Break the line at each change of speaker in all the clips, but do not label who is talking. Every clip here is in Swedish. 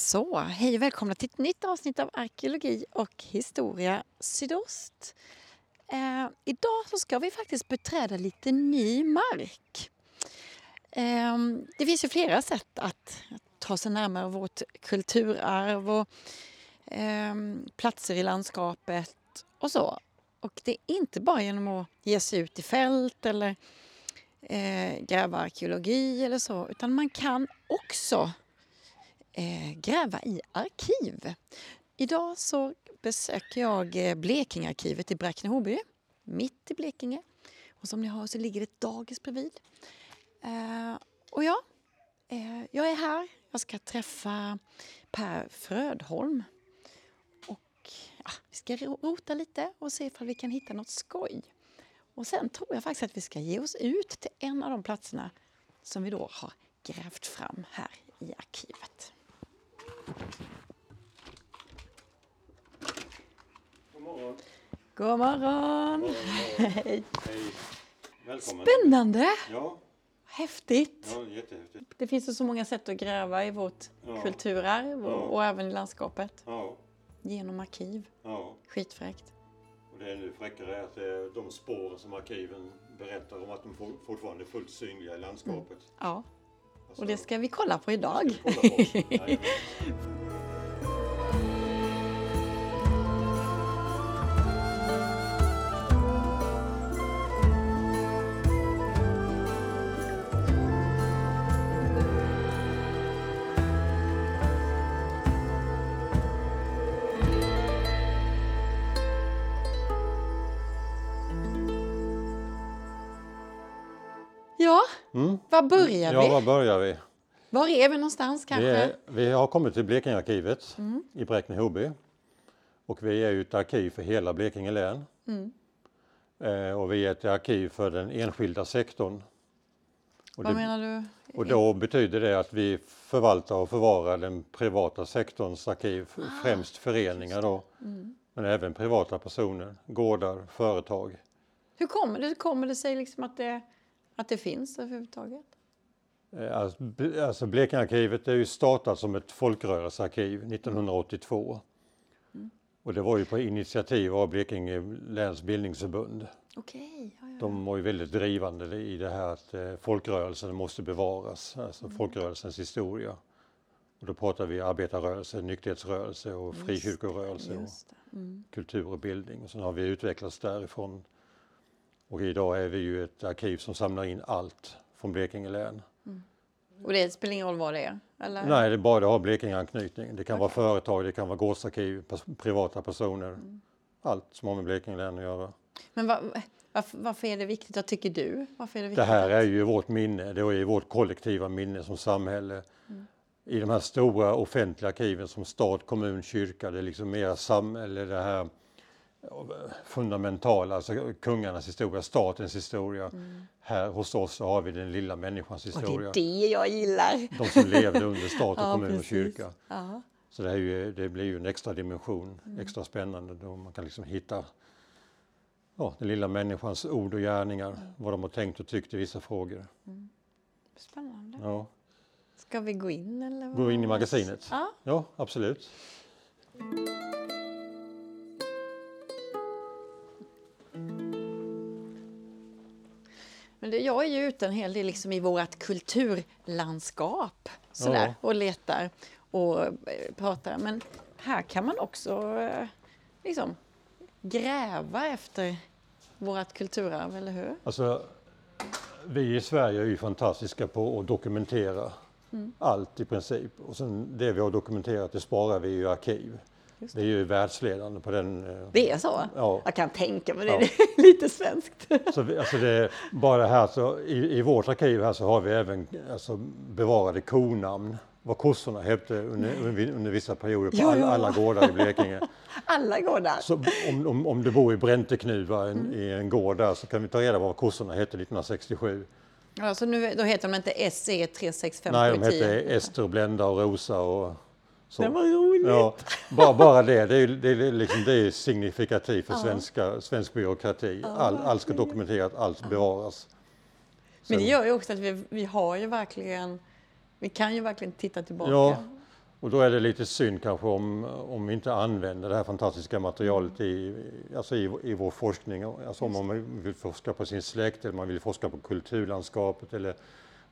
Så, hej och välkomna till ett nytt avsnitt av Arkeologi och historia sydost. Eh, idag så ska vi faktiskt beträda lite ny mark. Eh, det finns ju flera sätt att ta sig närmare vårt kulturarv och eh, platser i landskapet och så. Och det är inte bara genom att ge sig ut i fält eller eh, gräva arkeologi eller så, utan man kan också eh, gräva i arkiv. Idag så besöker jag eh, Blekingearkivet i Bräkne-Hoby, mitt i Blekinge. Och som ni hör så ligger det ett dagis bredvid. Eh, och ja, eh, jag är här. Jag ska träffa Per Frödholm. Och ja, vi ska rota lite och se ifall vi kan hitta något skoj. Och sen tror jag faktiskt att vi ska ge oss ut till en av de platserna som vi då har grävt fram här i arkivet.
God morgon.
God morgon!
God morgon.
Hej!
Hej. Välkommen.
Spännande!
Ja,
Häftigt!
ja, jättehäftigt.
Det finns ju så många sätt att gräva i vårt
Ja.
kulturarv och,
Ja.
och även i landskapet.
Ja,
Genom arkiv.
ja.
Skitfräckt.
Och det är nu fräckare är att är de spår som arkiven berättar om att de for- fortfarande är fullt synliga i landskapet.
Ja,
Alltså,
och det ska vi kolla på idag. var börjar
Ja,
vi?
var börjar vi?
Var är vi någonstans kanske?
Vi, är, vi har kommit till Blekingearkivet
Mm.
i Bräkne-Hoby. Och vi är ju ett arkiv för hela Blekinge län.
Mm.
Eh, och vi är ett arkiv för den enskilda sektorn. Och
Vad
det-
menar du?
Och då betyder det att vi förvaltar och förvarar den privata sektorns arkiv, främst föreningar då, men även privata personer, gårdar, företag.
Hur kommer det, kommer det sig liksom att, det, att det finns överhuvudtaget?
Eh, Alltså, alltså Blekingearkivet är ju startat som ett folkrörelsearkiv 1982. Och det var ju på initiativ av Blekinge läns bildningsförbund.
Ja, ja.
De var ju väldigt drivande i det här att eh, folkrörelsen måste bevaras, alltså
Mm.
folkrörelsens historia. Och då pratar vi arbetarrörelse, nykterhetsrörelse och frikyrkorörelse och.
Mm.
kultur och bildning. Och sen har vi utvecklats därifrån. Och idag är vi ju ett arkiv som samlar in allt från Blekinge län.
Och det spelar ingen roll vad det är? Eller?
Nej, det är bara det har Blekinge-anknytning. Det kan vara
Okej.
företag, det kan vara gårdsarkiv, pers- privata personer.
Mm.
Allt som har med Blekinge län att göra.
Men va, varför, varför är det viktigt? Vad tycker du? Varför är det,
Det
viktigt
här
att-
är ju vårt minne, det är vårt kollektiva minne som samhälle. I de här stora offentliga arkiven som stat, kommun, kyrka, det är liksom mera samhälle, det här ja, fundamentala, alltså kungarnas historia, statens historia. Här hos oss så har vi den lilla människans
Och det
historia.
är det jag gillar.
De som levde under stat och
Ja,
kommun och kyrka.
Ja.
Så det, är ju, det blir ju en extra dimension,
Mm.
extra spännande då man kan liksom hitta ja, den lilla människans ord och gärningar,
Mm.
vad de har tänkt och tyckt i vissa frågor.
Spännande.
Ja.
Ska vi gå in eller?
Gå in i magasinet?
Ja.
Ja, absolut.
Men jag är ju ute en hel del liksom i vårt kulturlandskap sådär, och letar och eh, pratar. Men här kan man också eh, liksom gräva efter vårt kulturarv, eller hur?
Alltså, vi i Sverige är ju fantastiska på att dokumentera
Mm.
allt i princip. Och sen det vi har dokumenterat det sparar vi i arkiv.
Just
Vi är ju världsledande på den. eh,
Det är så?
Ja.
Jag kan tänka mig det.
Ja.
Det är lite svenskt.
Så vi, alltså det, bara här så, i, i vårt arkiv här så har vi även alltså, bevarade konamn. Vad kossorna hette under, under, under vissa perioder på
Ja,
all, alla gårdar i Blekinge.
Alla går där.
Så om, om, om du bor i Bränteknuva en,
Mm.
i en gård där så kan vi ta reda på vad kossorna hette 1967.
Ja, så nu, då heter de inte E SE 365
Nej, de hette Ester, Blenda och Rosa och så.
Det var roligt.
Ja, bara, bara det, det är, det är, liksom, det är signifikativt för svenska, svensk byråkrati. All, allt ska dokumenteras, allt bevaras.
Men det
Sen-
gör ju också att vi, vi har ju verkligen, vi kan ju verkligen titta tillbaka.
Ja, Och då är det lite synd kanske om, om vi inte använder det här fantastiska materialet i, alltså i, i vår forskning. Alltså om man vill forska på sin släkt eller man vill forska på kulturlandskapet eller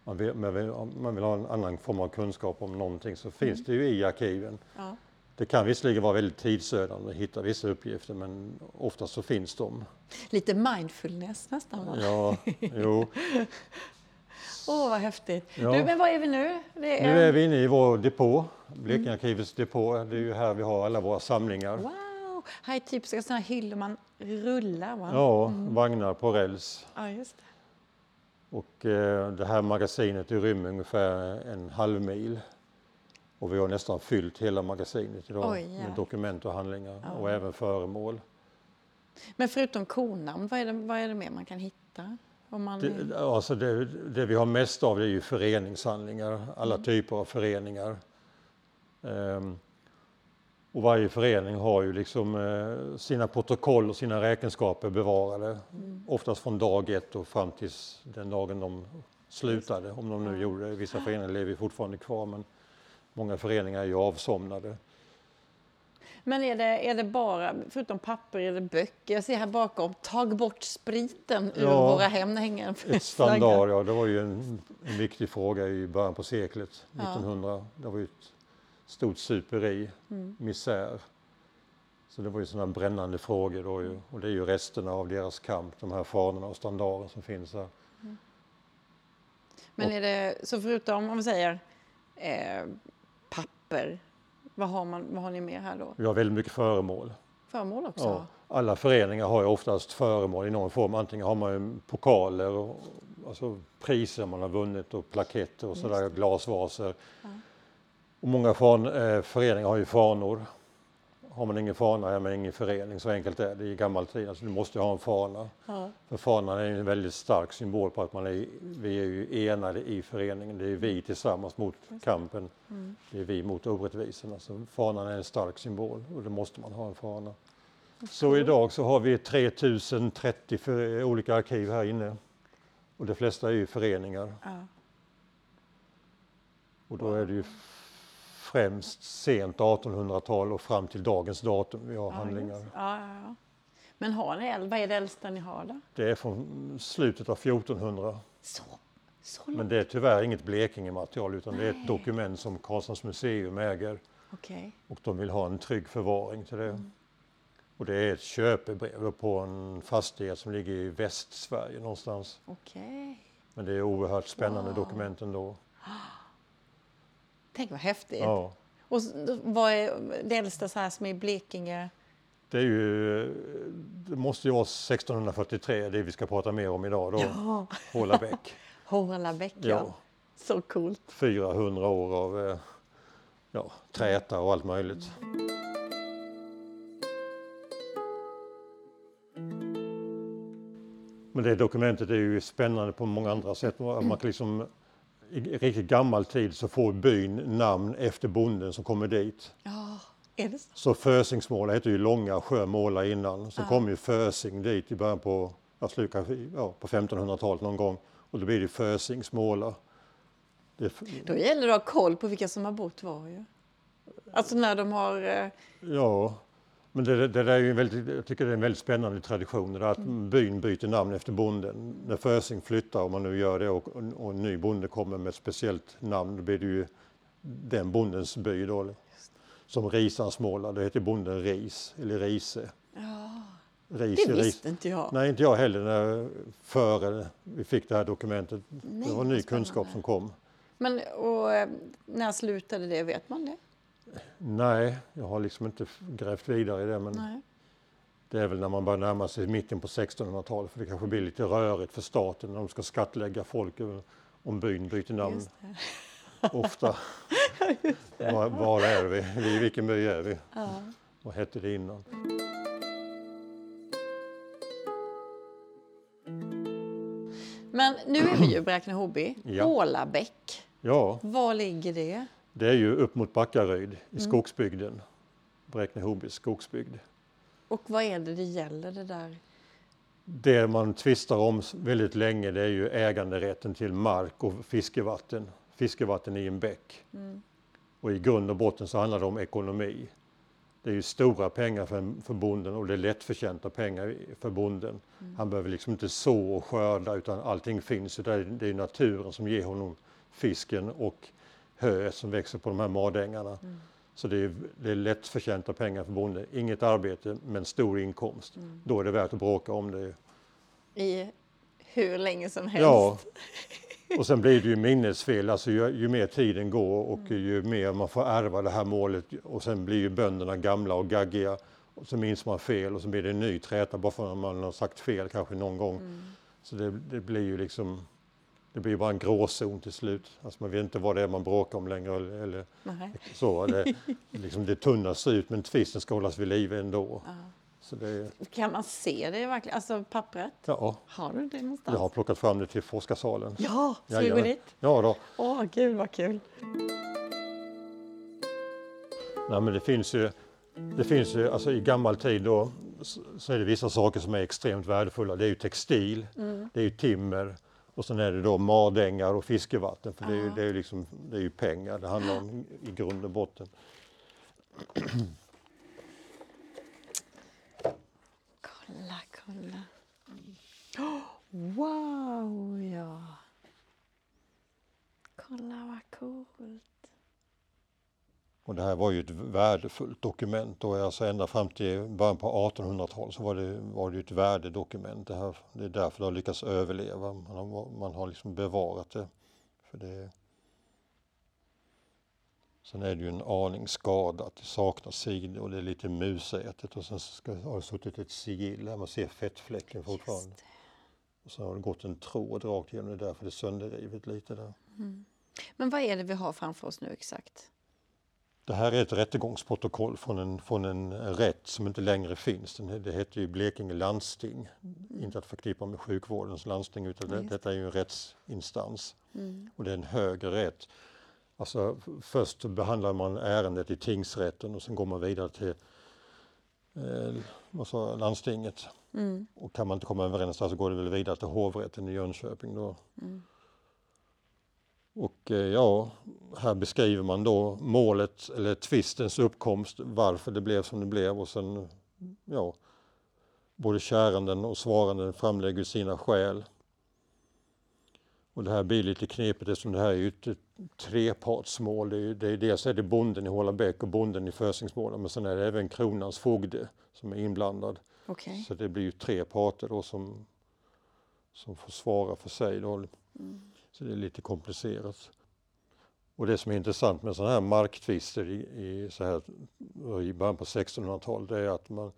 man vill, man vill, ha en annan form av kunskap om någonting så finns det ju i arkiven.
Ja.
Det kan visserligen vara väldigt tidsödande att hitta vissa uppgifter men oftast så finns de.
Lite mindfulness nästan va?
Ja, jo.
Åh, vad häftigt.
Ja.
Du, men var är vi nu? Det
Nu är vi inne i vår depå, Blekingearkivets depå. Det är ju här vi har alla våra samlingar.
Wow! Här är typiska sådana hyllor man rullar va?
Ja, vagnar på räls.
Ja, just det.
Och eh, det här magasinet rymmer ungefär en halv mil. Och vi har nästan fyllt hela magasinet idag
Oj, ja.
med dokument och handlingar
Ja.
och även föremål.
Men förutom konamn, vad är det, vad är det mer man kan hitta? Om man
Det, alltså det, det vi har mest av det är ju föreningshandlingar, alla
Mm.
typer av föreningar. Ehm, och varje förening har ju liksom eh, sina protokoll och sina räkenskaper bevarade.
Mm.
Oftast från dag ett och fram tills den dagen de slutade, om de nu gjorde det. Vissa föreningar lever fortfarande kvar men många föreningar är ju avsomnade.
Men är det, är det bara, förutom papper, är det böcker? Jag ser här bakom, tag bort spriten ur
Ja.
våra hem. Hänger
Ett standard, ja det var ju en, en viktig fråga i början på seklet,
Ja.
1900. Det var ju ett stort superi,
Mm.
misär. Så det var ju sådana brännande frågor då ju. Och det är ju resterna av deras kamp, de här fanorna och standarden som finns här.
Men är det, så förutom, om vi säger, eh, papper, vad har, man, vad har ni mer här då?
Vi har väldigt mycket föremål.
Föremål också?
Ja. Alla föreningar har ju oftast föremål i någon form. Antingen har man ju pokaler, och, alltså priser man har vunnit och plaketter och sådär, glasvaser.
Ja.
Och många fan, eh, föreningar har ju fanor. Har man ingen fana är man ingen förening, så enkelt är det i gammal tid. Alltså, du måste ha en fana.
Ja.
För fanan är en väldigt stark symbol på att man är, vi är ju enade i föreningen. Det är vi tillsammans mot kampen.
Mm.
Det är vi mot orättvisorna. Så fanan är en stark symbol och då måste man ha en fana. Så idag så har vi 3030 för, olika arkiv här inne. Och de flesta är ju föreningar.
Ja.
Och då är det ju främst sent 1800-tal och fram till dagens datum vi har
Ja,
handlingar.
ja, ja. Men har ni, vad är det äldsta ni har då?
Det är från slutet av 1400.
Så, så
Men det är tyvärr inget Blekingematerial utan det är
Nej.
ett dokument som Karlshamns museum äger
Okej.
och de vill ha en trygg förvaring till det.
Mm.
Och det är ett köpebrev på en fastighet som ligger i Västsverige någonstans.
Okej.
Men det är oerhört spännande
Wow.
dokument ändå.
Tänk vad häftigt.
Ja.
Och vad är det äldsta så här som är i Blekinge?
Det, är ju, det måste ju vara 1643, det vi ska prata mer om idag då.
Ja,
Hålabäck.
Hornlabäck ja.
Ja,
Så coolt.
400 år av eh, ja, träta och allt möjligt. Men det dokumentet är ju spännande på många andra sätt. Man kan liksom, I riktigt gammal tid så får byn namn efter bonden som kommer dit.
Ja, är det så?
Så Fösingsmåla heter ju Långa sjö måla innan. Sen
Ja.
kom ju Fösing dit i början på, kanske, ja, på 1500-talet någon gång. Och då blir det Fösingsmåla. Det,
Då gäller det att ha koll på vilka som har bott var ju. Alltså när de har... eh,
Ja, men det, det där är ju väldigt, jag tycker det är en väldigt spännande tradition. Det där att byn byter namn efter bonden. När Fösing flyttar, om man nu gör det, och, och en ny bonde kommer med ett speciellt namn, då blir det ju den bondens by då. Som Risansmåla, det heter bonden Ris, eller Rise.
Ja,
Ris
det
Ris.
visste inte jag.
Nej, inte jag heller när, före vi fick det här dokumentet.
Nej,
det var ny
spännande.
kunskap som kom.
Men och, eh, när slutade det? Vet man det?
Nej, jag har liksom inte grävt vidare i det. Men
Nej.
Det är väl när man börjar närma sig mitten på 1600-talet för det kanske blir lite rörigt för staten när de ska skattlägga folk om byn byter namn ofta. Var, var är vi? I vilken by är vi?
Ja.
Vad hette det innan?
Men nu är vi ju i Bräkne-Hoby.
Ja.
Ålabäck.
Ja,
Var ligger det?
Det är ju upp mot Backaryd i
Mm.
skogsbygden. Bräkne-Hobys skogsbygd.
Och vad är det det gäller det där?
Det man tvistar om väldigt länge det är ju äganderätten till mark och fiskevatten. Fiskevatten i en bäck.
Mm.
Och i grund och botten så handlar det om ekonomi. Det är ju stora pengar för, för bonden och det är lättförtjänta pengar för bonden. Mm. Han behöver liksom inte så och skörda utan allting finns. Det är, det är naturen som ger honom fisken och höet som växer på de här madängarna. Mm. Så det är, det är lättförtjänta pengar för bonden. Inget arbete men stor inkomst. Mm. Då är det värt att bråka om det.
I hur länge som helst.
Ja. Och sen blir det ju minnesfel, alltså ju, ju mer tiden går och mm. ju mer man får ärva det här målet och sen blir ju bönderna gamla och gaggiga och så minns man fel och så blir det en ny träta bara för att man har sagt fel kanske någon gång. Mm. Så det, det, blir ju liksom, det blir bara en gråzon till slut. Alltså man vet inte vad det är man bråkar om längre eller, eller så. Det, liksom det tunnas ut men tvisten ska hållas vid liv ändå. Ja.
Det... Kan man se det verkligen, alltså pappret?
Ja.
Har du det någonstans?
Jag har plockat fram det till forskarsalen.
Ja, ska vi gå dit?
Ja då.
Åh, gud vad kul!
Nej, men det finns ju, det finns ju alltså i gammal tid då så är det vissa saker som är extremt värdefulla. Det är ju textil, mm. det är ju timmer och sen är det då madängar och fiskevatten för det är, ju, det är, liksom, det är ju pengar det handlar om i grund och botten.
kolla. Oh, wow, ja. Kolla vad coolt.
Och det här var ju ett värdefullt dokument och alltså ända fram till början på 1800-talet så var det, var det ett värdedokument. Det, här, det är därför det har lyckats överleva. Man har, man har liksom bevarat det. För det Sen är det ju en aning skadat, det saknas sidor och det är lite musätet och sen ska, har det suttit ett sigill där man ser fettfläcken fortfarande. Och så har det gått en tråd rakt igenom det därför det är sönderrivet lite där. Mm.
Men vad är det vi har framför oss nu exakt?
Det här är ett rättegångsprotokoll från en, från en rätt som inte längre finns. det heter ju Blekinge landsting. Inte att förknippa med sjukvårdens landsting utan det, detta är ju en rättsinstans. Mm. Och det är en högre rätt. Alltså först behandlar man ärendet i tingsrätten och sen går man vidare till eh, sa, landstinget. Mm. Och kan man inte komma överens där så går det väl vidare till hovrätten i Jönköping då. Mm. Och eh, ja, här beskriver man då målet eller tvistens uppkomst, varför det blev som det blev och sen ja, både käranden och svaranden framlägger sina skäl. Och det här blir lite knepigt eftersom det här är ju ett trepartsmål. Det är, det är, dels är det bonden i Hålabäck och bonden i Fösingsmålen men sen är det även kronans fogde som är inblandad.
Okay.
Så det blir ju tre parter då som, som får svara för sig. Då. Mm. Så det är lite komplicerat. Och det som är intressant med sådana här marktvister i, i, så här, i början på 1600-talet är att man,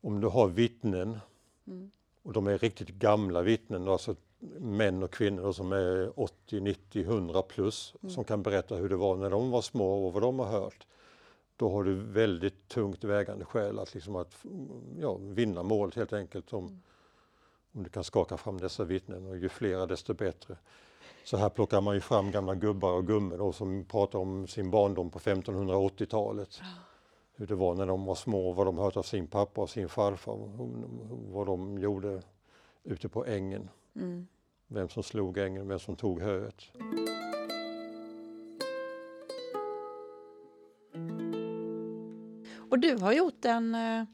om du har vittnen mm. och de är riktigt gamla vittnen, alltså män och kvinnor som är 80, 90, 100 plus mm. som kan berätta hur det var när de var små och vad de har hört. Då har du väldigt tungt vägande skäl att, liksom att ja, vinna målet helt enkelt om, mm. om du kan skaka fram dessa vittnen och ju flera desto bättre. Så här plockar man ju fram gamla gubbar och gummor som pratar om sin barndom på 1580-talet. Hur det var när de var små, vad de hört av sin pappa och sin farfar, vad de gjorde ute på ängen. Mm. Vem som slog ängen, vem som tog höet.
Och du har gjort en... Eh...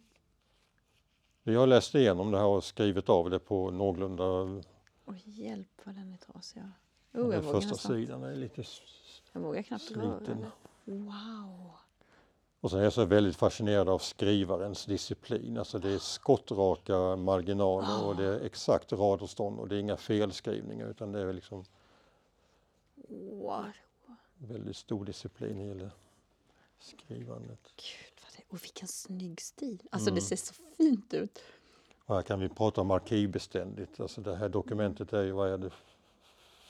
Jag har läst igenom det här och skrivit av det på någorlunda...
Oj, hjälp vad den är trasig.
Oh, den första sidan är lite
Jag vågar knappt röra. Wow!
Och sen är jag så väldigt fascinerad av skrivarens disciplin. Alltså det är skottraka marginaler och det är exakt radavstånd och det är inga felskrivningar utan det är liksom
wow.
väldigt stor disciplin i hela skrivandet.
Gud, vad det, och vilken snygg stil! Alltså mm. det ser så fint ut.
Och här kan vi prata om arkivbeständigt. Alltså det här dokumentet är ju, vad är det,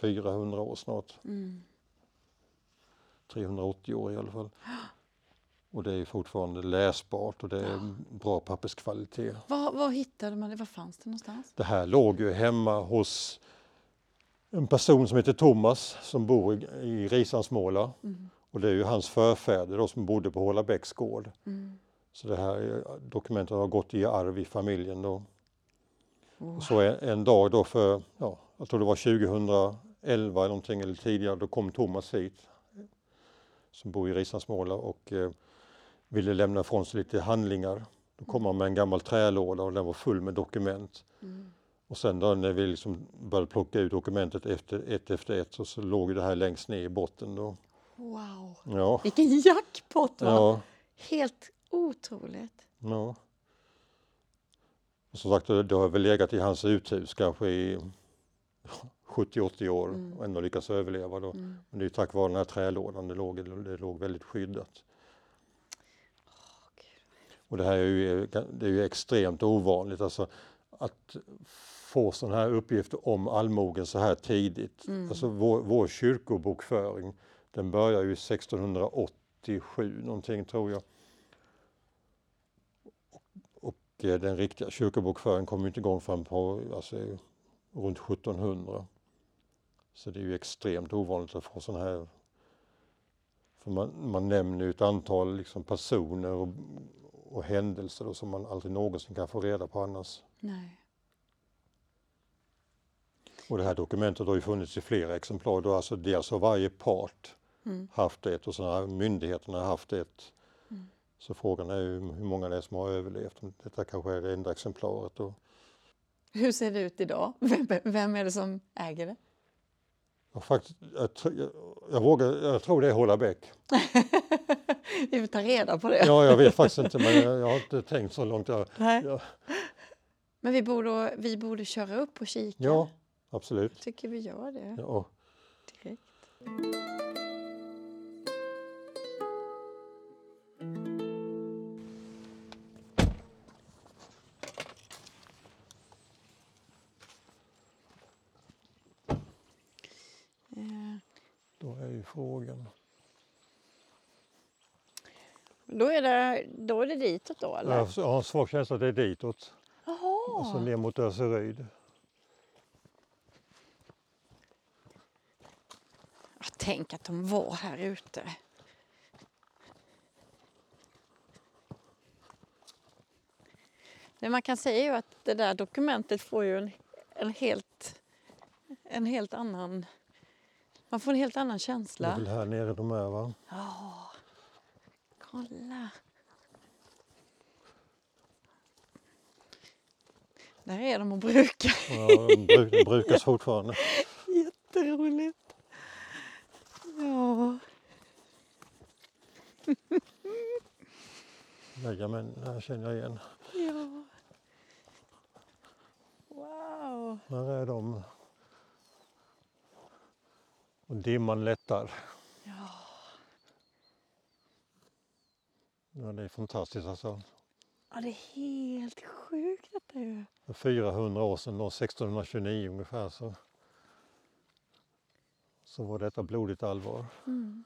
400 år snart. Mm. 380 år i alla fall. Och det är fortfarande läsbart och det är ja. bra papperskvalitet.
Var, var hittade man det? Var fanns det någonstans?
Det här låg ju hemma hos en person som heter Thomas som bor i, i Risansmåla. Mm. Och det är ju hans förfäder då, som bodde på Hålabäcks gård. Mm. Så det här dokumentet har gått i arv i familjen då. Oh. Så en, en, dag då för, ja, jag tror det var 2011 eller någonting eller tidigare, då kom Thomas hit som bor i Risansmåla och eh, ville lämna ifrån sig lite handlingar. Då kom han med en gammal trälåda och den var full med dokument.
Mm.
Och sen då när vi liksom började plocka ut dokumentet efter, ett efter ett så, så låg det här längst ner i botten. Då.
Wow,
Ja,
vilken jackpot! Va?
ja,
Helt otroligt.
ja. Och som sagt, det har väl legat i hans uthus kanske i 70-80 år
Mm.
och ändå lyckats överleva. Då.
Mm.
Men det är tack vare den här trälådan det låg, det låg väldigt skyddat. Och det här är ju, det är ju extremt ovanligt alltså att få sådana här uppgifter om allmogen så här tidigt.
Mm.
Alltså vår, vår kyrkobokföring den börjar ju 1687 någonting tror jag. Och eh, den riktiga kyrkobokföringen kom inte igång förrän på alltså, runt 1700. Så det är ju extremt ovanligt att få sådana här för man, man nämner ju ett antal liksom personer och, och händelser då, som man aldrig någonsin kan få reda på annars.
Nej.
Och det här dokumentet har ju funnits i flera exemplar. Då alltså dels har varje part
Mm.
haft ett och sen har myndigheterna haft ett.
Mm.
Så frågan är ju hur många det är som har överlevt. Detta kanske är det enda exemplaret. Då.
Hur ser det ut idag? Vem, vem är det som äger det?
Jag, faktiskt, jag, jag, jag, vågar, jag tror det är Hållabäck.
Vi får ta reda på det.
Ja, jag vet faktiskt inte men jag, jag har inte tänkt så långt. Jag,
Men vi borde, vi borde köra upp och kika.
ja, absolut.
tycker vi gör det
Ja.
direkt.
Frågan.
Då är det, då är det ditåt då eller?
Jag har en svag känsla att det är ditåt.
Jaha.
Alltså ner mot Örseryd.
Jag tänk att de var här ute. Det man kan säga är ju att det där dokumentet får ju en, en helt en helt annan man får en helt annan
Det är
känsla.
väl här nere de är va?
Ja, kolla. Där är de och brukar.
Ja, de brukas fortfarande.
Jätteroligt. Ja.
Jajamän, det här känner jag igen.
Ja. Wow.
Här är de. Och dimman lättar.
Ja.
Ja, det är fantastiskt alltså.
ja, det är helt sjukt detta ju.
För 400 år sedan, då, 1629 ungefär, så, så var detta blodigt allvar.
Mm.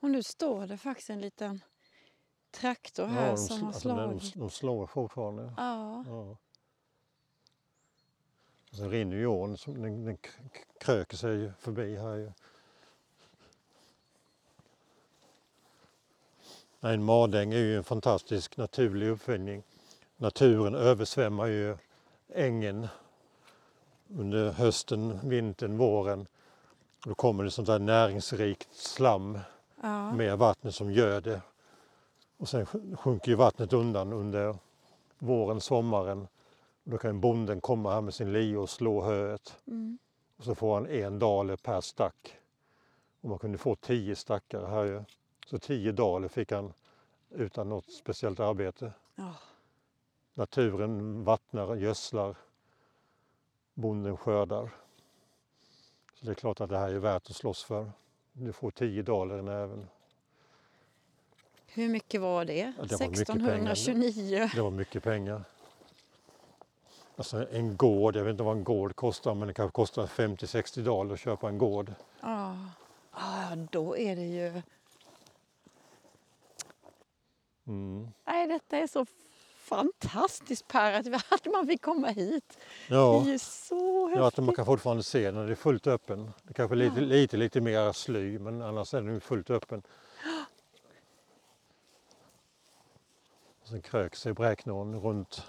Och nu står det faktiskt en liten traktor här
de,
som har
alltså, de,
slagit.
de slår fortfarande.
Ja.
Ja. Och sen rinner ju ån, den, den kröker sig förbi här ju. Nej, En madäng är ju en fantastisk naturlig uppfinning. Naturen översvämmar ju ängen under hösten, vintern, våren. Då kommer det sånt där näringsrikt slam
ja.
med vattnet som gör det. Och sen sj- sjunker ju vattnet undan under våren, sommaren. Då kan bonden komma här med sin lie och slå höet.
Mm.
Och så får han en daler per stack. Och man kunde få tio stackar här ju. Så tio daler fick han utan något speciellt arbete.
Ja.
Naturen vattnar, gödslar. Bonden skördar. Så det är klart att det här är värt att slåss för. Du får tio daler i näven.
Hur mycket var det?
Ja, det var mycket pengar.
1629.
Det var mycket pengar. Alltså en gård, jag vet inte vad en gård kostar men det kanske kostar 50-60 daler att köpa en gård.
Ja. ja, då är det ju...
Mm.
Nej, detta är så fantastiskt Per, att, man fick komma hit.
Ja,
Det är ju så
ja, att
häftigt.
man kan fortfarande se när det är fullt öppen. Det kanske är lite,
Ja.
lite, lite mer sly men annars är den fullt öppen. Och sen krök sig bräknån runt.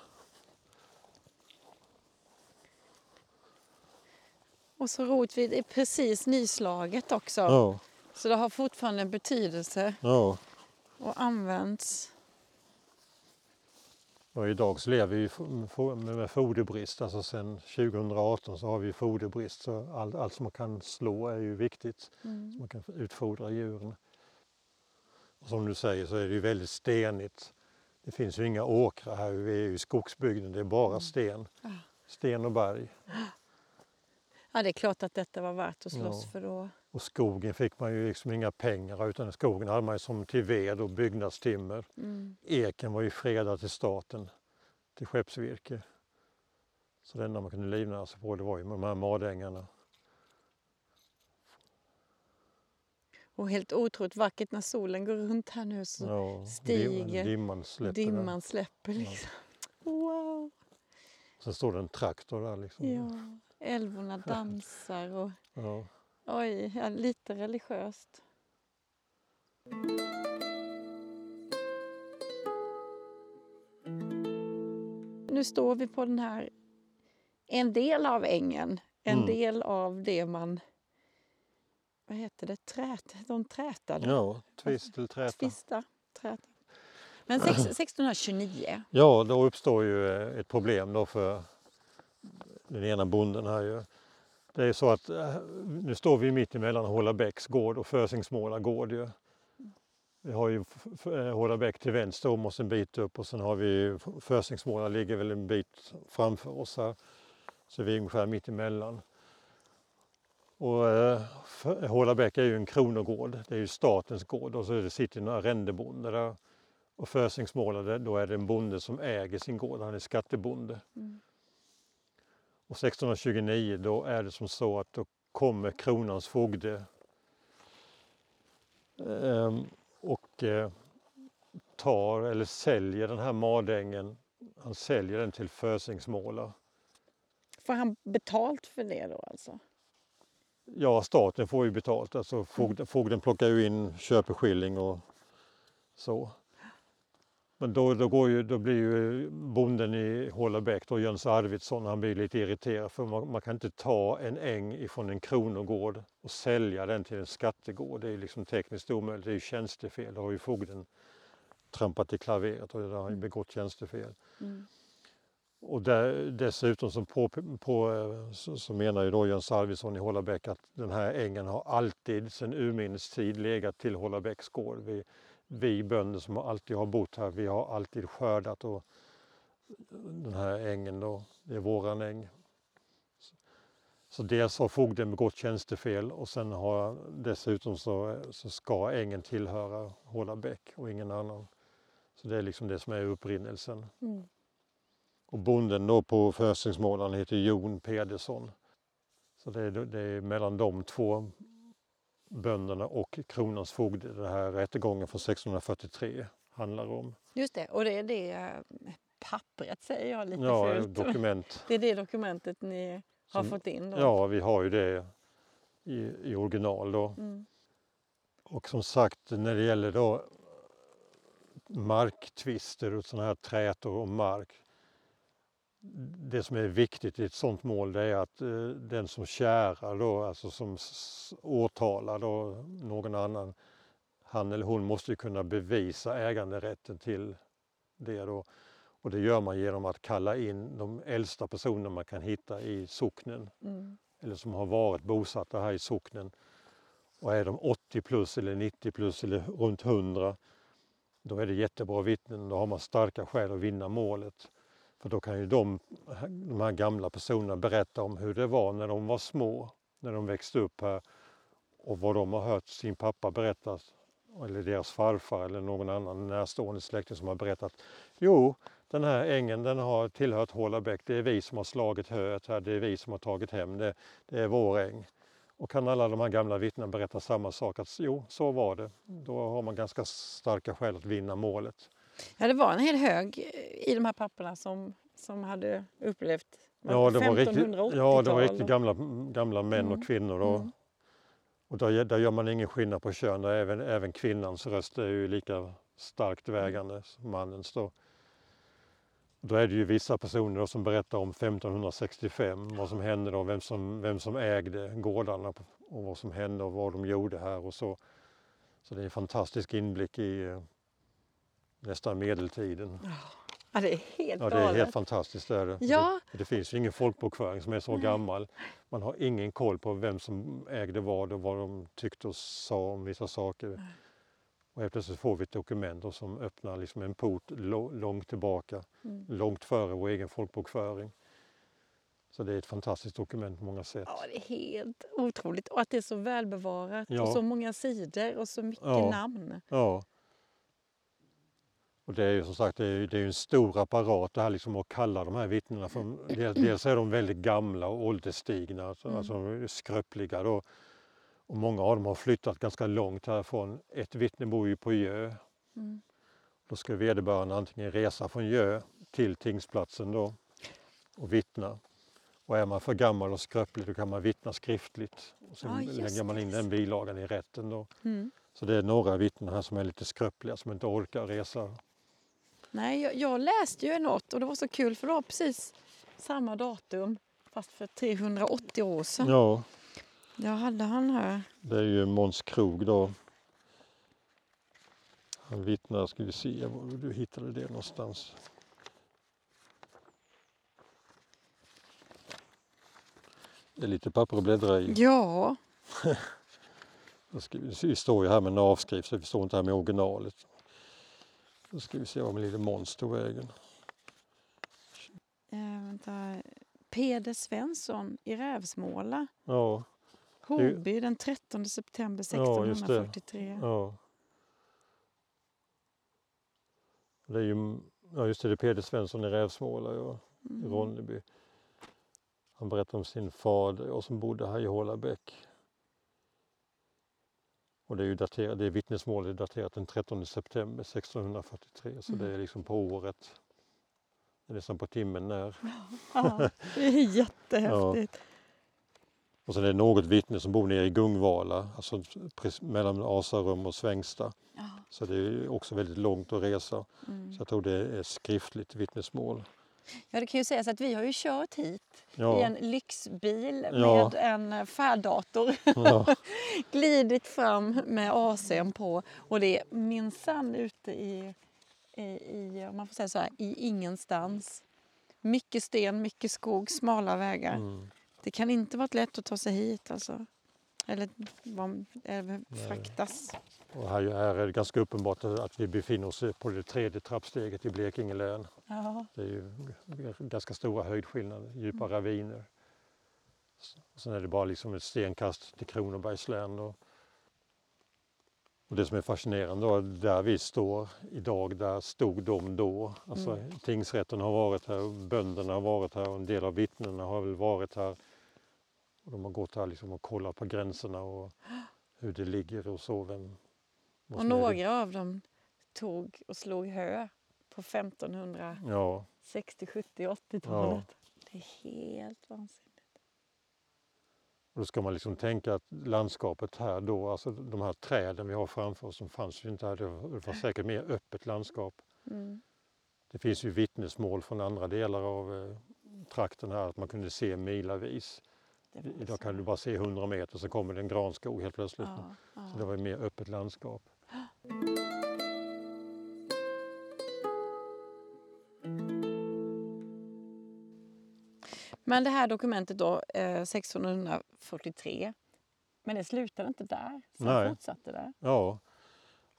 Och så det är precis nyslaget också.
Ja,
Så det har fortfarande en betydelse
Ja.
och används.
Och idag så lever vi med foderbrist. Alltså sen 2018 så har vi foderbrist. Så all, allt som man kan slå är ju viktigt. Så man kan utfodra djuren. Och som du säger så är det ju väldigt stenigt. Det finns ju inga åkrar här. Vi är ju i skogsbygden. Det är bara sten.
Ja.
Sten och berg.
Ja, det är klart att detta var värt att slåss
Ja.
för då.
Och skogen fick man ju liksom inga pengar utan skogen hade man ju som till ved och byggnadstimmer.
Mm.
Eken var ju fredad till staten, till skeppsvirke. Så det enda man kunde livnära sig på det var ju med de här madängarna.
Och helt otroligt vackert när solen går runt här nu så
Ja,
stiger
dim- dimman släpper
dimman släpper liksom. Wow!
Sen står det en traktor där liksom.
Ja, älvorna dansar och
Ja.
oj, ja, lite religiöst. Nu står vi på den här, en del av ängen, en
Mm.
del av det man, vad heter det, Trät, de trätade?
ja, tvist eller träta.
Tvista, träta. Men sex, 1629,
Ja, då uppstår ju eh, ett problem då för den ena bonden här ju. Det är så att eh, nu står vi mitt emellan Hållabäcks gård och Fösingsmåla gård ju. Vi har ju eh, Hålabäck Hållabäck till vänster om oss en bit upp och sen har vi Fösingsmåla ligger väl en bit framför oss här. Så vi är ungefär mitt emellan. Och eh, Hållabäck är ju en kronogård, det är ju statens gård och så det sitter en arrendebonde där. Och Fösingsmåla, då är det en bonde som äger sin gård, han är skattebonde.
Mm.
Och 1629 då är det som så att då kommer kronans fogde ehm, och eh, tar eller säljer den här madängen. Han säljer den till Fösingsmåla.
får han betalt för det då alltså?
Ja, staten får ju betalt. Alltså fogden, fogden plockar ju in köpeskilling och så. Men då, då, går ju, då blir ju bonden i Hållabäck, då Jöns Arvidsson, han blir lite irriterad för man, man kan inte ta en äng ifrån en kronogård och sälja den till en skattegård. Det är liksom tekniskt omöjligt, det är ju tjänstefel. Då har ju fogden trampat i klaveret och det har ju begått tjänstefel.
Mm.
Och där, dessutom så, på, på, eh, så, så menar ju då Jöns Arvidsson i Hållabäck att den här ängen har alltid sedan urminnes tid legat till Hållabäcks gård. Vi, vi bönder som alltid har bott här, vi har alltid skördat och den här ängen då, det är våran äng. Så, dels har fogden begått tjänstefel och sen har dessutom så, så ska ängen tillhöra Hållabäck och ingen annan. Så det är liksom det som är upprinnelsen.
Mm.
Och bonden då på Fösingsmålan heter Jon Pedersson. Så det är, det är mellan de två bönderna och kronans fogde den här rättegången från 1643 handlar om.
Just det, och det är det eh, pappret säger jag lite
Ja,
fult.
dokument.
Det är det dokumentet ni har
Som-
fått in då?
Ja, vi har ju det i, i original då.
Mm.
Och som sagt, när det gäller då marktvister och sådana här trätor om mark. Det som är viktigt i ett sådant mål det är att eh, den som kärar då, alltså som åtalar då någon annan, han eller hon måste kunna bevisa äganderätten till det då. Och det gör man genom att kalla in de äldsta personer man kan hitta i socknen
Mm.
eller som har varit bosatta här i socknen. Och är de 80 plus eller 90 plus eller runt 100 då är det jättebra vittnen. Då har man starka skäl att vinna målet. För då kan ju de, de här gamla personerna berätta om hur det var när de var små, när de växte upp här och vad de har hört sin pappa berätta eller deras farfar eller någon annan närstående släkting som har berättat. Jo, den här ängen den har tillhört Hålabäck, Det är vi som har slagit höet här. Det är vi som har tagit hem det. Det är vår äng. Och kan alla de här gamla vittnena berätta samma sak, att jo, så var det. Då har man ganska starka skäl att vinna målet.
Ja, det var en hel hög i de här papperna som, som hade upplevt
Ja, det var riktigt,
1580-tal.
ja, det var riktigt gamla, gamla män
Mm.
och kvinnor. Då.
Mm.
Och där, där gör man ingen skillnad på kön. Även, även kvinnans röst är ju lika starkt vägande som mannens. Då. Då är det ju vissa personer som berättar om 1565, vad som hände då, vem som, vem som ägde gårdarna och vad som hände och vad de gjorde här och så. Så det är en fantastisk inblick i eh, nästan medeltiden.
Ja, det är helt
Ja, det är helt fantastiskt. Är det.
Ja.
Det, finns ju ingen folkbokföring som är så
Nej.
gammal. Man har ingen koll på vem som ägde vad och vad de tyckte och sa om vissa saker. Och helt plötsligt får vi ett dokument som öppnar liksom en port långt tillbaka,
Mm.
långt före vår egen folkbokföring. Så det är ett fantastiskt dokument på många sätt.
Ja, det är helt otroligt. Och att det är så välbevarat
Ja.
och så många sidor och så mycket
Ja.
namn.
Ja. Och det är ju som sagt det är, det är en stor apparat det här liksom att kalla de här vittnena. För dels, dels är de väldigt gamla och ålderstigna, alltså,
Mm.
alltså skröpliga. Då. Och många av dem har flyttat ganska långt härifrån. Ett vittne bor ju på Gö.
Mm.
Då ska vederbörande antingen resa från Gö till tingsplatsen då och vittna. Och är man för gammal och skröplig då kan man vittna skriftligt. Och sen
just
lägger man in den bilagan i rätten då.
Mm.
Så det är några vittnen här som är lite skröpliga som inte orkar resa.
Nej, jag, jag läste ju något och det var så kul för det var precis samma datum fast för 380 år sedan.
Ja,
Jag hade han här.
det är ju Måns Krog då. Han vittnar, ska vi se var du hittade det någonstans. Det är lite papper att bläddra i.
Ja,
Då ska vi, vi står ju här med en avskrift så vi står inte här med originalet. Då ska vi se var min lille Måns tog vägen.
vänta. Peder Svensson i Rävsmåla.
Ja,
Hoby den 13 september
Ja, just det.
1643.
ja. Det är ju, ja just det, det är Peder Svensson i Rävsmåla ja, i
Mm.
Ronneby. Han berättar om sin fader och som bodde här i Hålabäck. Och det är ju daterat, det är vittnesmålet är daterat den 13 september 1643 så det är liksom på året. Det är nästan på timmen när.
Ja, det är jättehäftigt.
Och sen är det något vittne som bor nere i Gungvala, alltså mellan Asarum och Svängsta.
Ja.
Så det är också väldigt långt att resa.
Mm.
Så jag tror det är skriftligt vittnesmål.
Ja, det kan ju sägas att vi har ju kört hit i
Ja,
en lyxbil
Ja.
med en färddator.
ja,
glidit fram med AC'n på och det är minsann ute i, i, i, man får säga så här, i ingenstans. Mycket sten, mycket skog, smala vägar.
mm.
Det kan inte varit lätt att ta sig hit alltså. Eller, eller fraktas.
Och här, här är det ganska uppenbart att vi befinner oss på det tredje trappsteget i Blekinge län.
Ja.
Det är ju ganska stora höjdskillnader, djupa raviner. Och sen är det bara liksom ett stenkast till Kronobergs län. Då. Och det som är fascinerande då, där vi står idag, där stod de då. Alltså
Mm.
tingsrätten har varit här, och bönderna har varit här och en del av vittnena har väl varit här. Och de har gått här liksom och kollat på gränserna och hur det ligger och så. Vem,
Och några av dem tog och slog hö på 1560,
Ja,
70, 80-talet. Det är helt vansinnigt.
Och då ska man liksom tänka att landskapet här då, alltså de här träden vi har framför oss, som fanns ju inte här, det var, säkert mer öppet landskap.
Mm.
Det finns ju vittnesmål från andra delar av eh, trakten här att man kunde se milavis. Idag kan du bara se 100 meter så kommer det en granskog helt plötsligt.
Ja, ja.
Så det var mer öppet landskap.
Men det här dokumentet då, eh, 1643, men det slutade inte där. Sen
Nej.
fortsatte det.
Ja,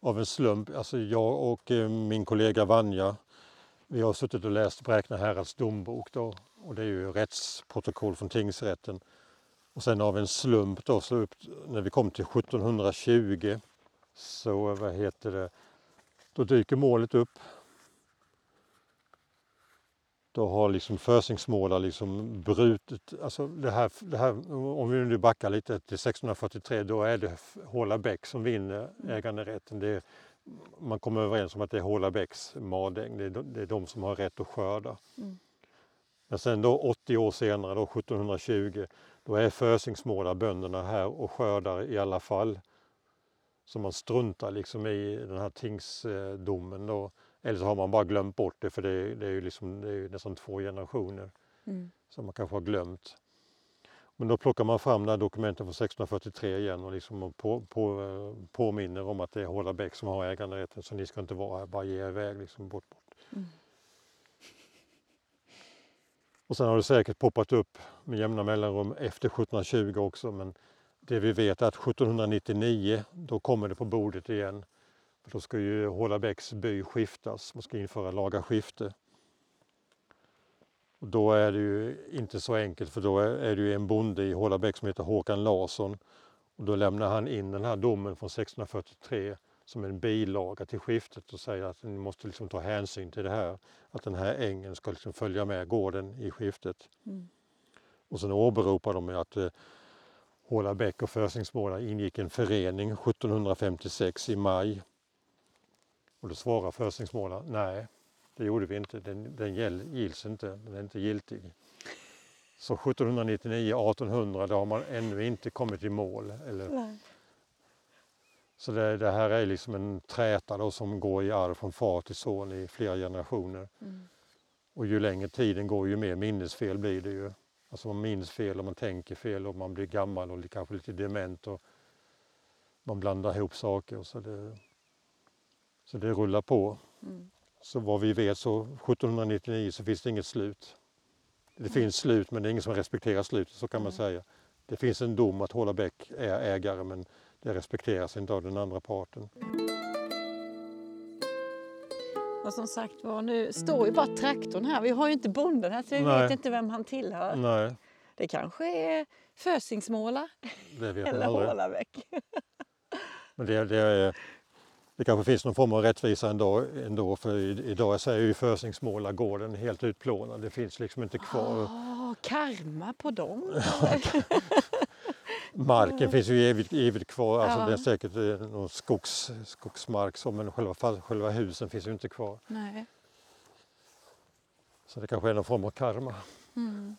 av en slump. Alltså jag och eh, min kollega Vanja, vi har suttit och läst Bräkne härads dombok då, och det är ju rättsprotokoll från tingsrätten. Och sen av en slump då, så upp, när vi kom till 1720 så vad heter det, då dyker målet upp. Då har liksom försingsmålare liksom brutit, alltså det här, det här, om vi nu backar lite till 1643, då är det Håla Bäck som vinner äganderätten. Det är, man kommer överens om att det är Håla Bäcks madäng, det är, de, det är de som har rätt att skörda.
Mm.
Men sen då 80 år senare, då 1720, då är försingsmålare bönderna här och skördar i alla fall. Så man struntar liksom i den här tingsdomen då, Eller så har man bara glömt bort det för det, det är ju liksom, det är nästan två generationer
Mm.
som man kanske har glömt. Men då plockar man fram de här dokumenten från 1643 igen och liksom på, på, påminner om att det är Hålla Bäck som har äganderätten så ni ska inte vara här, bara ge er iväg liksom bort. bort.
Mm.
Och sen har det säkert poppat upp med jämna mellanrum efter 1720 också men det vi vet är att 1799 då kommer det på bordet igen. För då ska ju Hållabäcks by skiftas, man ska införa laga skifte. Och då är det ju inte så enkelt för då är det ju en bonde i Hållabäck som heter Håkan Larsson. Och då lämnar han in den här domen från 1643 som en bilaga till skiftet och säger att ni måste liksom ta hänsyn till det här. Att den här ängen ska liksom följa med gården i skiftet.
Mm.
Och sen åberopar de att Hållabäck och Försingsmåla ingick en förening 1756 i maj. Och då svarar Försingsmåla, nej det gjorde vi inte, den, den gills inte, den är inte giltig. Så 1799, 1800, då har man ännu inte kommit i mål. Eller,
Nej.
så det, det här är liksom en träta då som går i arv från far till son i flera generationer.
Mm.
Och ju längre tiden går ju mer minnesfel blir det ju. Alltså man minns fel och man tänker fel och man blir gammal och kanske lite dement och man blandar ihop saker. Så det, så det rullar på.
Mm.
Så vad vi vet så 1799 så finns det inget slut. Det finns slut men det är ingen som respekterar slutet så kan man
Nej.
säga. Det finns en dom att Hålla Bäck är ägare men det respekteras inte av den andra parten.
Och som sagt var, nu står ju bara traktorn här. Vi har ju inte bonden här så vi
Nej.
vet inte vem han tillhör.
Nej,
Det kanske är Fösingsmåla
det vet
eller. Hålaväck.
Men det, det, är, det kanske finns någon form av rättvisa ändå, ändå för idag så är ju Försingsmålargården helt utplånad. Det finns liksom inte kvar.
Åh, karma på dem.
Marken finns ju evigt, evigt kvar. Alltså
Ja.
Det är säkert eh, någon skogs, skogsmark så, men själva, själva husen finns ju inte kvar.
Nej.
Så det kanske är någon form av karma.
Mm.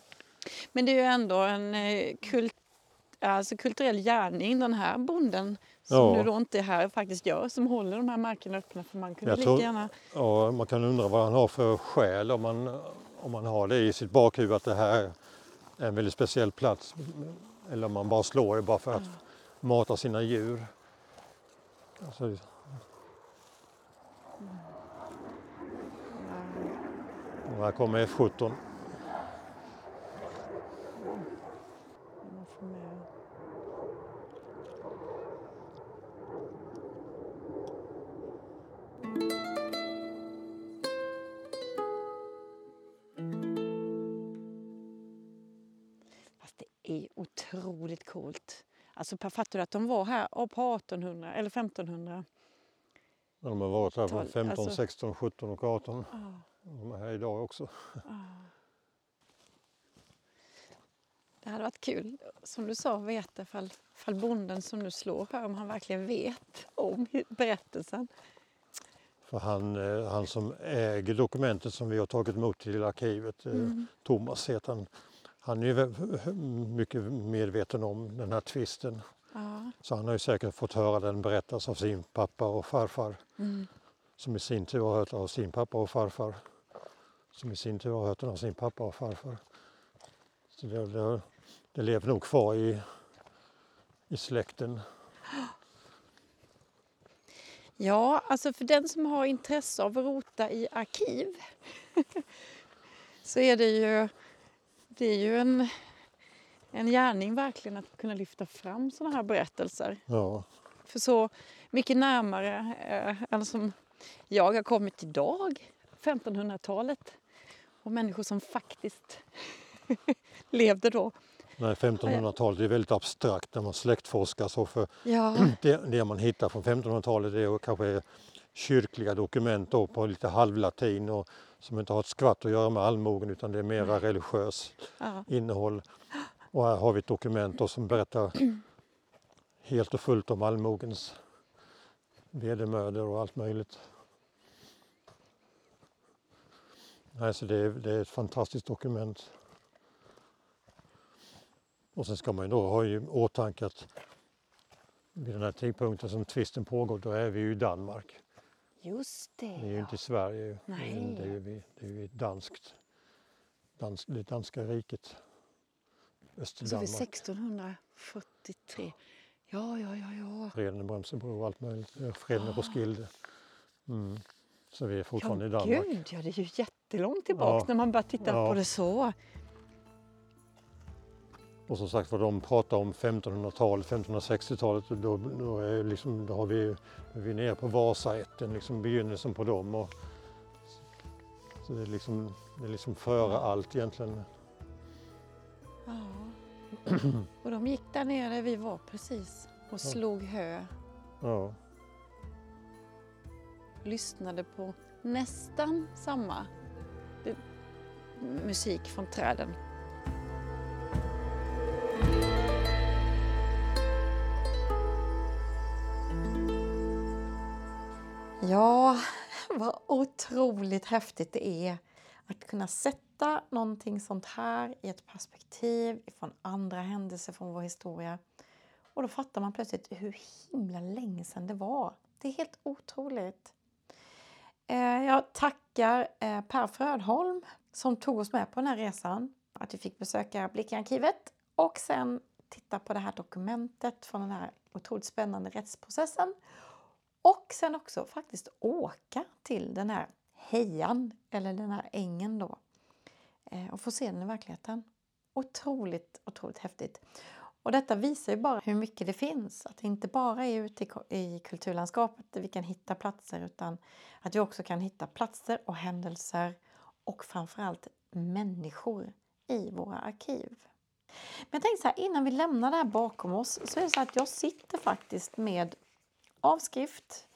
Men det är ju ändå en eh, kult, alltså kulturell gärning den här bonden som
Ja.
nu då inte är här faktiskt gör, som håller de här markerna öppna för man kunde
Jag
lika
tror-
gärna...
Ja, man kan undra vad han har för skäl om man, om man har det i sitt bakhuvud att det här är en väldigt speciell plats. Eller om man bara slår det bara för att mata sina djur. Alltså, och här kommer F17.
Är otroligt coolt. Alltså fattar du att de var här på 1800 eller 1500?
De har varit här från
Tolv,
15,
alltså-
16, 17 och 18.
Ja,
De är här idag också.
ja. Det hade varit kul, som du sa, veta ifall, ifall bonden som nu slår här, om han verkligen vet om berättelsen.
För han, eh, han som äger dokumentet som vi har tagit emot till arkivet, eh,
Mm.
Thomas heter han. Han är ju mycket medveten om den här tvisten.
Ja.
Så han har ju säkert fått höra den berättas av sin pappa och farfar.
Mm.
Som i sin tur har hört av sin pappa och farfar. Som i sin tur har hört den av sin pappa och farfar. Så det, det, det lever nog kvar i, i släkten.
Ja, alltså för den som har intresse av att rota i arkiv så är det ju, det är ju en, en gärning verkligen att kunna lyfta fram sådana här berättelser.
Ja,
För så mycket närmare eh, än som jag har kommit idag, 1500-talet. Och människor som faktiskt levde då.
Nej, 1500-talet är väldigt abstrakt när man släktforskar. Så för
Ja,
det, det man hittar från 1500-talet är kanske kyrkliga dokument då på lite halvlatin och som inte har ett skvatt att göra med allmogen utan det är mera religiöst
ja,
innehåll. Och här har vi ett dokument som berättar helt och fullt om allmogens vedermödor och allt möjligt. Nej, så det, är, det är ett fantastiskt dokument. Och sen ska man ju då ha i åtanke att vid den här tidpunkten som tvisten pågår, då är vi ju i Danmark.
Just det.
Det är ju inte i Sverige,
Nej.
det är ju, det är ju danskt, dans, det danska riket.
Så vid
Östdanmark,
1643. Ja, ja, ja, ja.
freden i Brömsebro och allt möjligt. Ja, Freden i Roskilde. Mm. Så vi är fortfarande
ja,
i Danmark.
Gud, ja, det är ju jättelångt tillbaka
Ja.
när man börjar titta
Ja.
på det så.
Och som sagt vad de pratar om 1500-talet, 1560-talet, och då, då, är liksom, då har vi, är vi nere på Vasaätten, liksom begynnelsen på dem. Och, så det är liksom, det är liksom före allt egentligen.
Ja. Och de gick där nere vi var precis och slog hö.
Ja,
Lyssnade på nästan samma det- musik från träden. Otroligt häftigt det är att kunna sätta någonting sånt här i ett perspektiv från andra händelser från vår historia. Och då fattar man plötsligt hur himla länge sedan det var. Det är helt otroligt. Eh, jag tackar eh, Per Frödholm som tog oss med på den här resan. Att vi fick besöka Blickarkivet och sen titta på det här dokumentet från den här otroligt spännande rättsprocessen. Och sen också faktiskt åka till den här hejan, eller den här ängen då. Eh, och få se den i verkligheten. Otroligt, otroligt häftigt. Och detta visar ju bara hur mycket det finns. Att det inte bara är ute i, i kulturlandskapet där vi kan hitta platser utan att vi också kan hitta platser och händelser och framförallt människor i våra arkiv. Men jag tänkte så här, innan vi lämnar det här bakom oss så är det så att jag sitter faktiskt med avskrift.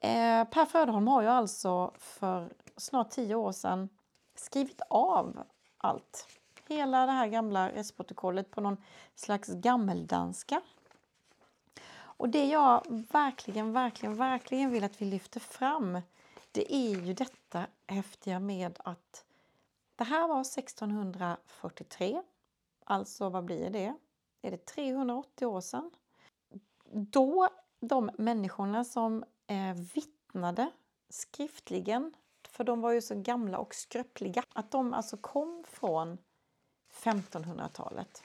Eh, per Fröderholm har ju alltså för snart tio år sedan skrivit av allt. Hela det här gamla rättsprotokollet på någon slags gammeldanska. Och det jag verkligen, verkligen, verkligen vill att vi lyfter fram det är ju detta häftiga med att det här var 1643. Alltså, vad blir det? Är det 380 år sedan? Då de människorna som eh, vittnade skriftligen, för de var ju så gamla och skröpliga, att de alltså kom från 1500-talet.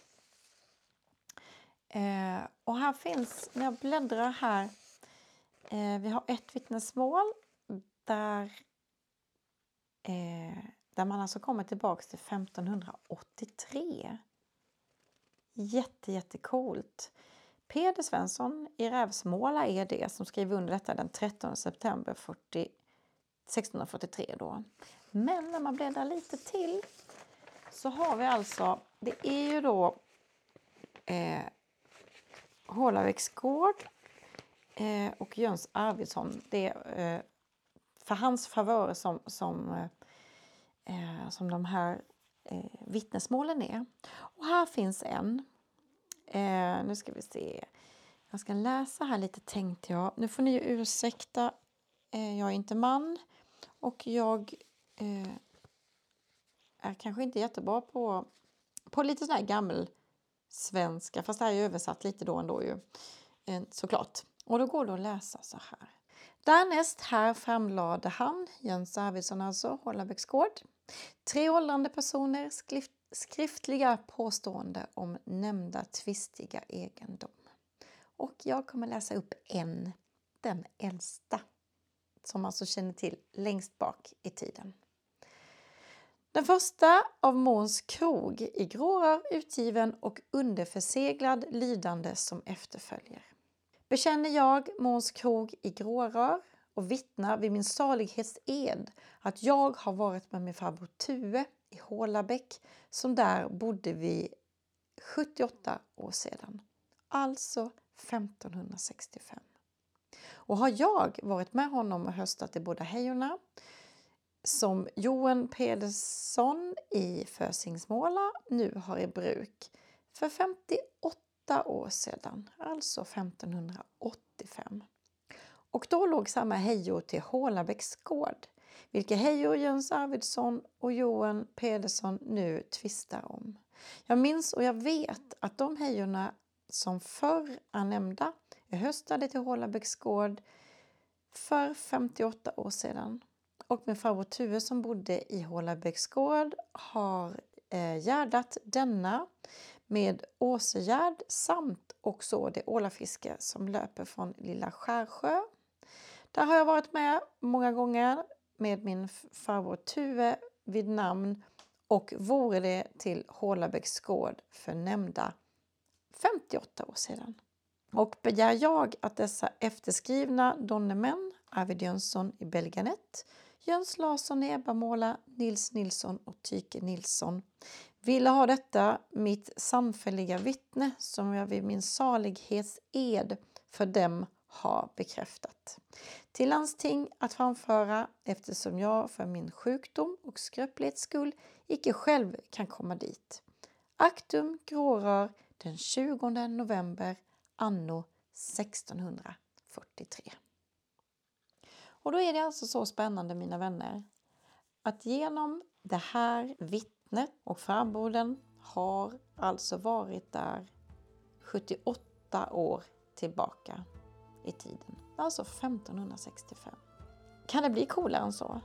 Eh, och här finns, när jag bläddrar här, eh, vi har ett vittnesmål där, eh, där man alltså kommer tillbaks till 1583. Jätte, jättecoolt. Peder Svensson i Rävsmåla är det som skriver under detta den 13 september 40, 1643. Då. Men när man bläddrar lite till så har vi alltså, det är ju då eh, Hålaväcks gård eh, och Jöns Arvidsson. Det är eh, för hans favörer som, som, eh, som de här eh, vittnesmålen är. Och här finns en. Eh, nu ska vi se. Jag ska läsa här lite tänkte jag. Nu får ni ju ursäkta. Eh, jag är inte man och jag eh, är kanske inte jättebra på, på lite sån här gammel svenska, fast det här är översatt lite då ändå ju, eh, såklart. Och då går det att läsa så här. Därnäst här framlade han, Jens Arvidsson alltså, Hållabäcks gård, tre åldrande personer skrift, skriftliga påstående om nämnda tvistiga egendom. Och jag kommer läsa upp en, den äldsta, som alltså känner till längst bak i tiden. Den första av Måns krog i grårör utgiven och underförseglad lydande som efterföljer. Bekänner jag Måns krog i grårör och vittnar vid min salighets ed att jag har varit med min farbror Tue i Hålabäck som där bodde vi 78 år sedan, alltså 1565. Och har jag varit med honom och höstat i båda hejorna som Johan Pedersson i Fösingsmåla nu har i bruk för 58 år sedan, alltså 1585. Och då låg samma hejor till Hålabäcks gård, vilka hejor Jöns Arvidsson och Johan Pedersson nu tvistar om. Jag minns och jag vet att de hejorna som förr är nämnda är höstade till Hålabäcks gård för 58 år sedan. Och min farbror Tue som bodde i Hålabäcks gård har eh, gärdat denna med åsegärd samt också det ålafiske som löper från Lilla Skärsjö. Där har jag varit med många gånger med min farbror Tue vid namn och vore det till Hålabäcks gård för nämnda 58 år sedan. Och begär jag att dessa efterskrivna donnemän, Arvid Jönsson i Belganet, Jöns Larsson i Ebbamåla, Nils Nilsson och Tyke Nilsson ville ha detta mitt samfälliga vittne som jag vid min salighetsed för dem har bekräftat. Till landsting att framföra eftersom jag för min sjukdom och skröplighets skull icke själv kan komma dit. Aktum grårör den 20 november anno 1643. Och då är det alltså så spännande mina vänner att genom det här vittnet och framborden har alltså varit där 78 år tillbaka i tiden. Alltså 1565. Kan det bli coolare än så?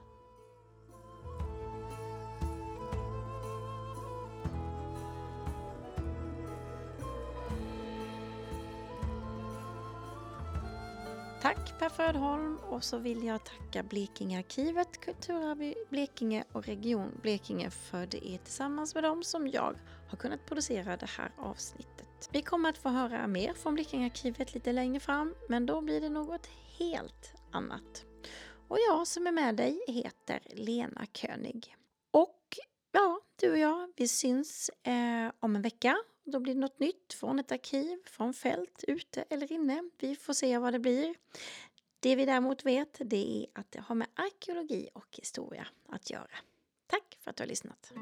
Tack Per Frödholm och så vill jag tacka Blekingearkivet, Kulturarv Blekinge och Region Blekinge för det är tillsammans med dem som jag har kunnat producera det här avsnittet. Vi kommer att få höra mer från Blekingearkivet lite längre fram men då blir det något helt annat. Och jag som är med dig heter Lena König. Och ja, du och jag, vi syns eh, om en vecka då blir det något nytt från ett arkiv, från fält, ute eller inne. Vi får se vad det blir. Det vi däremot vet det är att det har med arkeologi och historia att göra. Tack för att du har lyssnat.